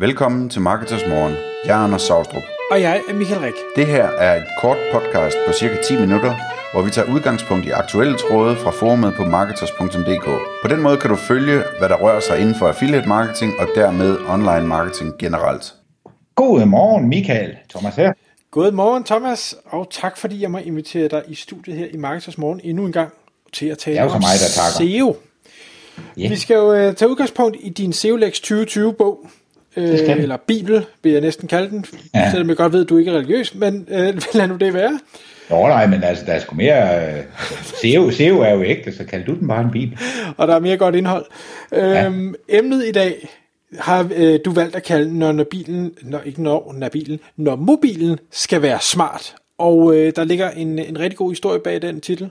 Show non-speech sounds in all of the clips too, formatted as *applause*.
Velkommen til Marketers Morgen. Jeg er Anders Saustrup. Og jeg er Michael Rik. Det her er et kort podcast på cirka 10 minutter, hvor vi tager udgangspunkt i aktuelle tråde fra forumet på marketers.dk. På den måde kan du følge, hvad der rører sig inden for affiliate marketing og dermed online marketing generelt. Godmorgen Michael, Thomas her. Godmorgen Thomas, og tak fordi jeg må invitere dig i studiet her i Marketers Morgen endnu en gang til at tale om mig, der takker. SEO. Ja. Vi skal jo uh, tage udgangspunkt i din SEOlex 2020-bog, vi. eller Bibel, vil jeg næsten kalde den, Ja. ja. selvom jeg godt ved, at du ikke er religiøs, men uh, *laughs* lad nu det være. Nå nej, men altså, der er sgu mere... Øh, SEO, SEO er jo ægte, så kald du den bare en bibel. og der er mere godt indhold. Øhm, emnet i dag har øh, du valgt at kalde, når, når bilen, når, ikke når, når bilen, når mobilen skal være smart. Og øh, der ligger en, en rigtig god historie bag den titel.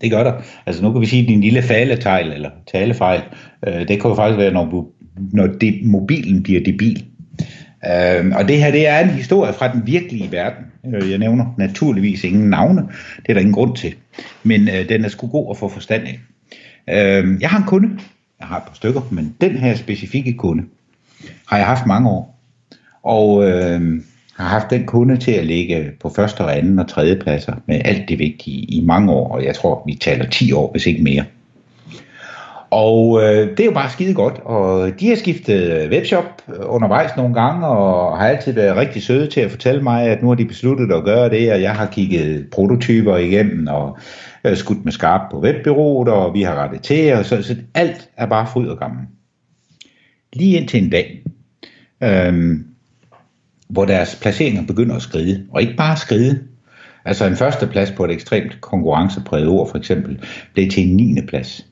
Det gør der. Altså nu kan vi sige, at din lille faletegl eller talefejl, øh, det kan jo faktisk være, når, du- når det, mobilen bliver debil. Øh, og det her, det er en historie fra den virkelige verden. Øh, jeg nævner naturligvis ingen navne. Det er der ingen grund til. Men øh, den er sgu god at få forstand af. Øh, jeg har en kunde. Jeg har et par stykker, men den her specifikke kunde har jeg haft mange år. Og øh, har haft den kunde til at ligge på første og anden og tredje pladser med alt det vigtige i mange år, og jeg tror, vi taler 10 år, hvis ikke mere. Og øh, det er jo bare skide godt, og de har skiftet webshop øh, undervejs nogle gange, og har altid været rigtig søde til at fortælle mig, at nu har de besluttet at gøre det, og jeg har kigget prototyper igennem, og øh, skudt med skarp på webbyrået, og vi har rettet til, og så, så alt er bare fryd og gammel. Lige indtil en dag, øh, hvor deres placeringer begynder at skride, og ikke bare skride. Altså en førsteplads på et ekstremt konkurrencepræget ord for eksempel, blev til en 9. plads.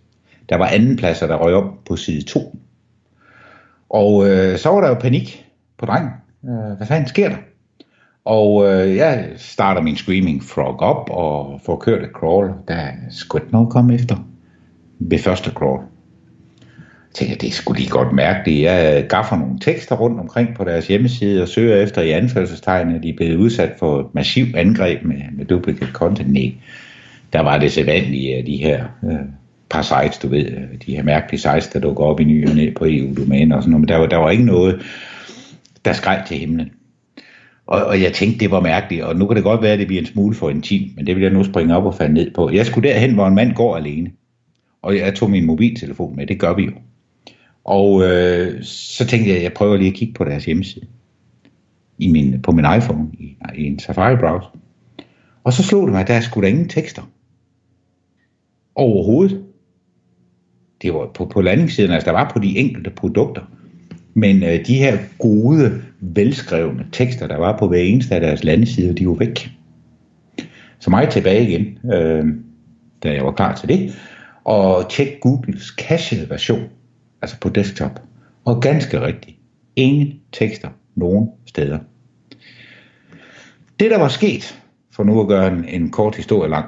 Der var anden pladser, der røg op på side 2. Og øh, så var der jo panik på drengen. Øh, hvad fanden sker der? Og øh, jeg starter min Screaming Frog op og får kørt et crawl. Der er sgu ikke noget at komme efter ved første crawl. Jeg tænker, det skulle lige godt mærke det. Jeg øh, gaffer nogle tekster rundt omkring på deres hjemmeside og søger efter i anførselstegn, at de er blevet udsat for et massivt angreb med, med duplicate content. Nej, der var det sædvanlige af de her øh, par sites, du ved, øh, de her mærkelige sites, der dukker op i ny og ned på EU-domæner og sådan noget, men der var, der var ikke noget, der skreg til himlen. Og, og jeg tænkte, det var mærkeligt, og nu kan det godt være, at det bliver en smule for intim, men det vil jeg nu springe op og falde ned på. Jeg skulle derhen, hvor en mand går alene, og jeg tog min mobiltelefon med, det gør vi jo. Og øh, så tænkte jeg, at jeg prøver lige at kigge på deres hjemmeside i min, på min iPhone i, i en Safari-browser. Og så slog det mig, at der skulle da ingen tekster. Overhovedet. Det var på, på landingssiden, altså der var på de enkelte produkter. Men øh, de her gode, velskrevne tekster, der var på hver eneste af deres landesider, de var væk. Så mig tilbage igen, øh, da jeg var klar til det, og tjek Googles cached version, altså på desktop. Og ganske rigtigt, ingen tekster nogen steder. Det, der var sket, for nu at gøre en, en kort historie lang,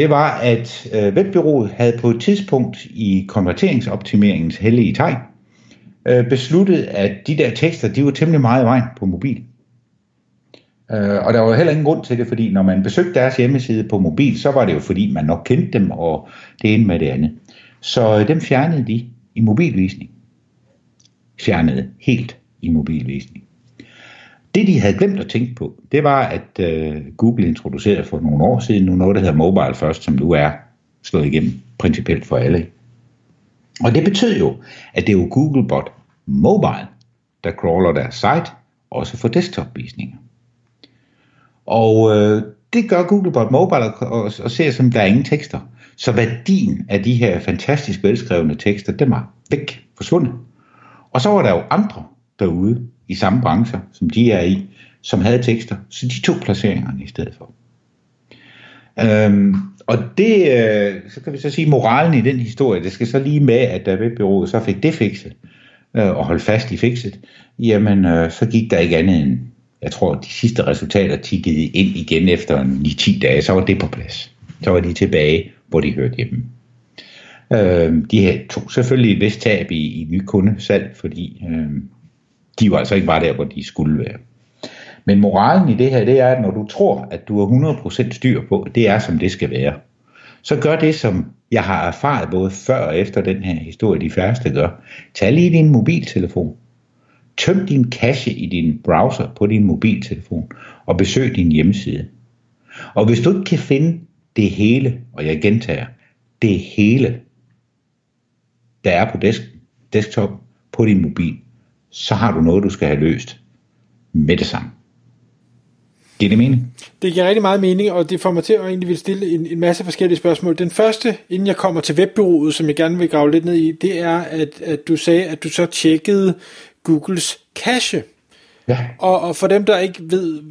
det var, at øh, webbyrået havde på et tidspunkt i konverteringsoptimeringens hellige tegn øh, besluttet, at de der tekster, de var temmelig meget i vejen på mobil. Øh, og der var heller ingen grund til det, fordi når man besøgte deres hjemmeside på mobil, så var det jo fordi, man nok kendte dem, og det ene med det andet. Så øh, dem fjernede de i mobilvisning. Fjernede helt i mobilvisning. Det de havde glemt at tænke på, det var, at øh, Google introducerede for nogle år siden nu noget, der hedder Mobile First, som nu er slået igennem principielt for alle. Og det betød jo, at det er jo Googlebot Mobile, der crawler deres site, også for desktop-visninger. Og øh, det gør Googlebot Mobile og, og, og ser som, der er ingen tekster. Så værdien af de her fantastisk velskrevne tekster, dem var væk, forsvundet. Og så var der jo andre derude i samme brancher, som de er i, som havde tekster, så de tog placeringerne i stedet for. Øhm, og det, øh, så kan vi så sige, moralen i den historie, det skal så lige med, at da webbyrået så fik det fikset, øh, og holdt fast i fikset, jamen øh, så gik der ikke andet end, jeg tror, de sidste resultater tikkede ind igen efter 9-10 dage, så var det på plads. Så var de tilbage, hvor de hørte hjemme. Øh, de her tog selvfølgelig et vist tab i, i ny kundesalg, fordi øh, de jo altså ikke var der, hvor de skulle være. Men moralen i det her, det er, at når du tror, at du har 100% styr på, det er som det skal være, så gør det, som jeg har erfaret både før og efter den her historie, de færreste gør. Tag lige din mobiltelefon. Tøm din cache i din browser på din mobiltelefon og besøg din hjemmeside. Og hvis du ikke kan finde det hele, og jeg gentager, det hele, der er på desk, desktop på din mobil, så har du noget, du skal have løst med det samme. Giver det mening? Det giver rigtig meget mening, og det får mig til at egentlig vil stille en, en masse forskellige spørgsmål. Den første, inden jeg kommer til webbyrået, som jeg gerne vil grave lidt ned i, det er, at, at du sagde, at du så tjekkede Googles cache. Ja. Og, og for dem, der ikke ved,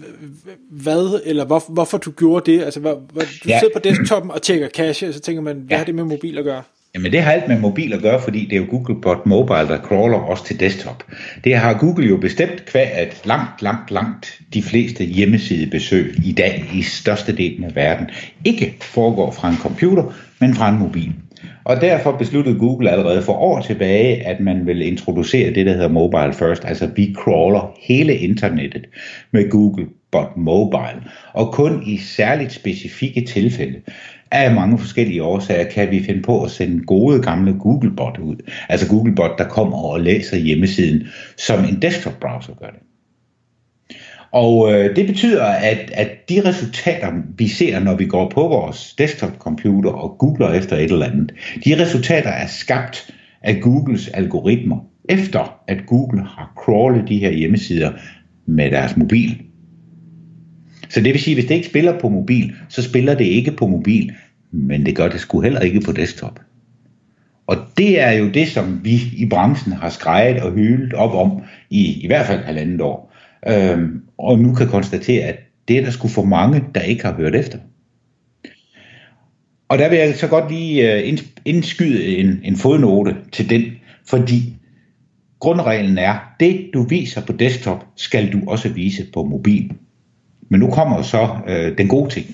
hvad, eller hvor, hvorfor du gjorde det, altså hvor, hvor, du ja. sidder på desktoppen og tjekker cache, og så tænker man, hvad ja. har det med mobil at gøre? Jamen det har alt med mobil at gøre, fordi det er jo Googlebot Mobile, der crawler også til desktop. Det har Google jo bestemt kvad, at langt, langt, langt de fleste hjemmesidebesøg i dag i størstedelen af verden ikke foregår fra en computer, men fra en mobil. Og derfor besluttede Google allerede for år tilbage, at man vil introducere det, der hedder Mobile First. Altså vi crawler hele internettet med Google Bot Mobile. Og kun i særligt specifikke tilfælde af mange forskellige årsager kan vi finde på at sende gode gamle Googlebot ud. Altså Googlebot, der kommer og læser hjemmesiden, som en desktop-browser gør det. Og øh, det betyder, at, at de resultater, vi ser, når vi går på vores desktop-computer og googler efter et eller andet, de resultater er skabt af Googles algoritmer, efter at Google har crawlet de her hjemmesider med deres mobil. Så det vil sige, at hvis det ikke spiller på mobil, så spiller det ikke på mobil, men det gør det sgu heller ikke på desktop. Og det er jo det, som vi i branchen har skrejet og hylet op om i i hvert fald halvandet år. Øhm, og nu kan konstatere, at det er der skulle for mange, der ikke har hørt efter. Og der vil jeg så godt lige øh, indskyde en, en fodnote til den, fordi grundreglen er, det du viser på desktop, skal du også vise på mobil. Men nu kommer så øh, den gode ting.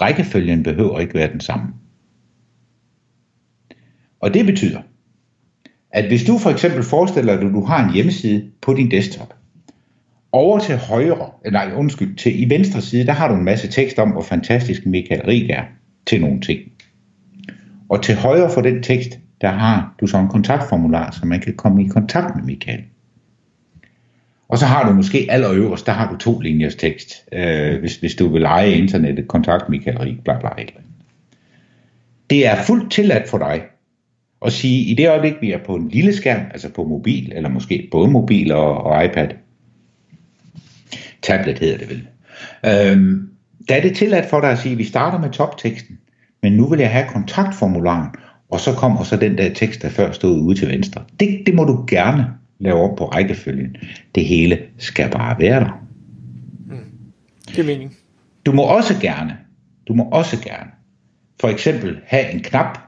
Rækkefølgen behøver ikke være den samme. Og det betyder, at hvis du for eksempel forestiller dig, at du har en hjemmeside på din desktop, over til højre, nej undskyld, til i venstre side, der har du en masse tekst om, hvor fantastisk Michael Rig er til nogle ting. Og til højre for den tekst, der har du så en kontaktformular, så man kan komme i kontakt med Michael. Og så har du måske allerøverst, der har du to linjers tekst, øh, hvis, hvis du vil lege internettet, kontakt Michael Rik, bla bla bla. Det er fuldt tilladt for dig at sige, i det øjeblik, vi er på en lille skærm, altså på mobil, eller måske både mobil og, og iPad, tablet hedder det vel, øh, der er det tilladt for dig at sige, at vi starter med topteksten, men nu vil jeg have kontaktformularen, og så kommer så den der tekst, der før stod ude til venstre. Det, det må du gerne lave om på rækkefølgen. Det hele skal bare være der. Mm. Det er mening. Du må også gerne, du må også gerne, for eksempel have en knap,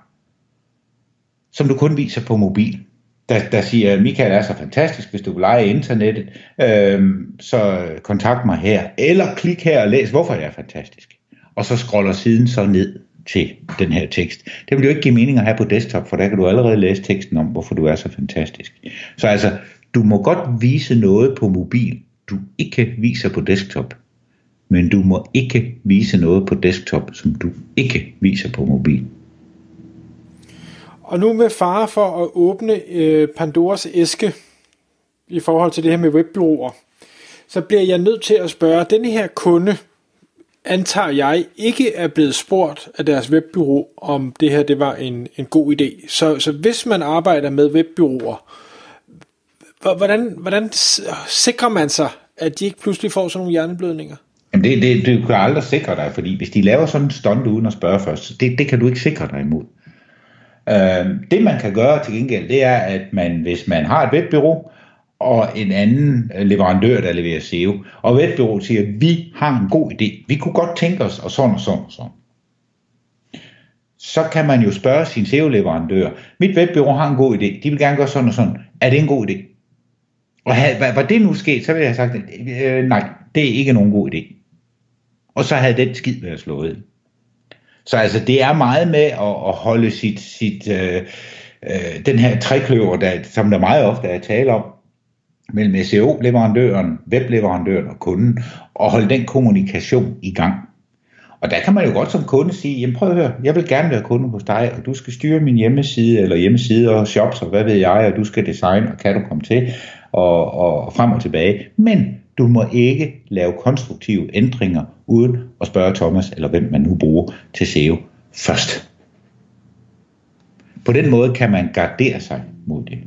som du kun viser på mobil. Der, der siger, Michael er så fantastisk, hvis du vil lege internettet, øhm, så kontakt mig her. Eller klik her og læs, hvorfor jeg er fantastisk. Og så scroller siden så ned til den her tekst. Det vil jo ikke give mening at have på desktop, for der kan du allerede læse teksten om, hvorfor du er så fantastisk. Så altså, du må godt vise noget på mobil, du ikke viser på desktop. Men du må ikke vise noget på desktop, som du ikke viser på mobil. Og nu med fare for at åbne øh, Pandoras æske i forhold til det her med webbyråer, så bliver jeg nødt til at spørge, denne her kunde, antager jeg, ikke er blevet spurgt af deres webbyrå, om det her det var en, en god idé. Så, så hvis man arbejder med webbyråer, hvordan, hvordan sikrer man sig, at de ikke pludselig får sådan nogle hjerneblødninger? Jamen det, det, du kan aldrig sikre dig, fordi hvis de laver sådan en stunt uden at spørge først, det, det kan du ikke sikre dig imod. Øh, det man kan gøre til gengæld, det er, at man, hvis man har et webbyrå, og en anden øh, leverandør, der leverer SEO, og webbyrået siger, at vi har en god idé, vi kunne godt tænke os, og sådan og sådan og sådan. Så kan man jo spørge sin SEO-leverandør, mit webbyrå har en god idé, de vil gerne gøre sådan og sådan, er det en god idé? Og havde, var det nu sket, så ville jeg have sagt, øh, nej, det er ikke nogen god idé. Og så havde den skid været slået. Så altså, det er meget med at, at holde sit, sit øh, øh, den her trekløver, der, som der meget ofte er tale om, mellem SEO-leverandøren, webleverandøren og kunden, og holde den kommunikation i gang. Og der kan man jo godt som kunde sige, jamen prøv at høre, jeg vil gerne være kunde hos dig, og du skal styre min hjemmeside, eller hjemmeside og shops, og hvad ved jeg, og du skal designe, og kan du komme til, og, og frem og tilbage. Men du må ikke lave konstruktive ændringer, uden at spørge Thomas, eller hvem man nu bruger til SEO først. På den måde kan man gardere sig mod det.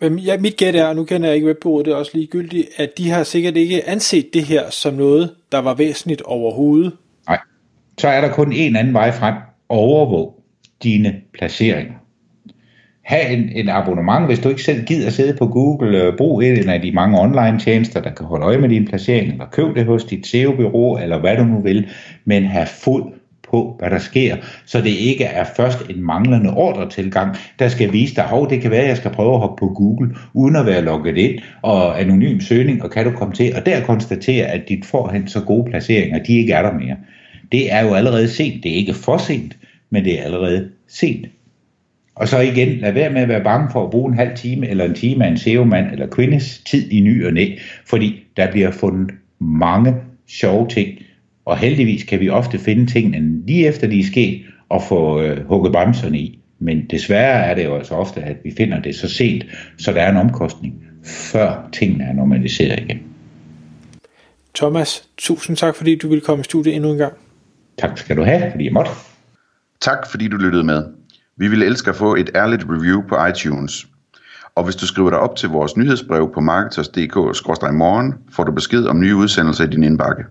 Men ja, mit gæt er, og nu kender jeg ikke webbureauet, det er også ligegyldigt, at de har sikkert ikke anset det her som noget, der var væsentligt overhovedet. Nej, så er der kun en anden vej frem. Overvåg dine placeringer. Ha' en, en abonnement, hvis du ikke selv gider sidde på Google. Øh, brug en af de mange online tjenester, der kan holde øje med din placering, eller køb det hos dit SEO-bureau, eller hvad du nu vil, men have fuld på, hvad der sker, så det ikke er først en manglende ordretilgang, der skal vise dig, hov, det kan være, at jeg skal prøve at hoppe på Google, uden at være logget ind, og anonym søgning, og kan du komme til, og der konstatere, at dit forhen så gode placeringer, de ikke er der mere. Det er jo allerede sent. Det er ikke for sent, men det er allerede sent. Og så igen, lad være med at være bange for at bruge en halv time eller en time af en SEO-mand eller kvindes tid i ny og næ, fordi der bliver fundet mange sjove ting, og heldigvis kan vi ofte finde tingene lige efter de er sket, og få øh, hugget bremserne i. Men desværre er det jo altså ofte, at vi finder det så sent, så der er en omkostning, før tingene er normaliseret igen. Thomas, tusind tak, fordi du ville komme i studiet endnu en gang. Tak skal du have, fordi jeg måtte. Tak fordi du lyttede med. Vi ville elske at få et ærligt review på iTunes. Og hvis du skriver dig op til vores nyhedsbrev på marketers.dk-morgen, får du besked om nye udsendelser i din indbakke.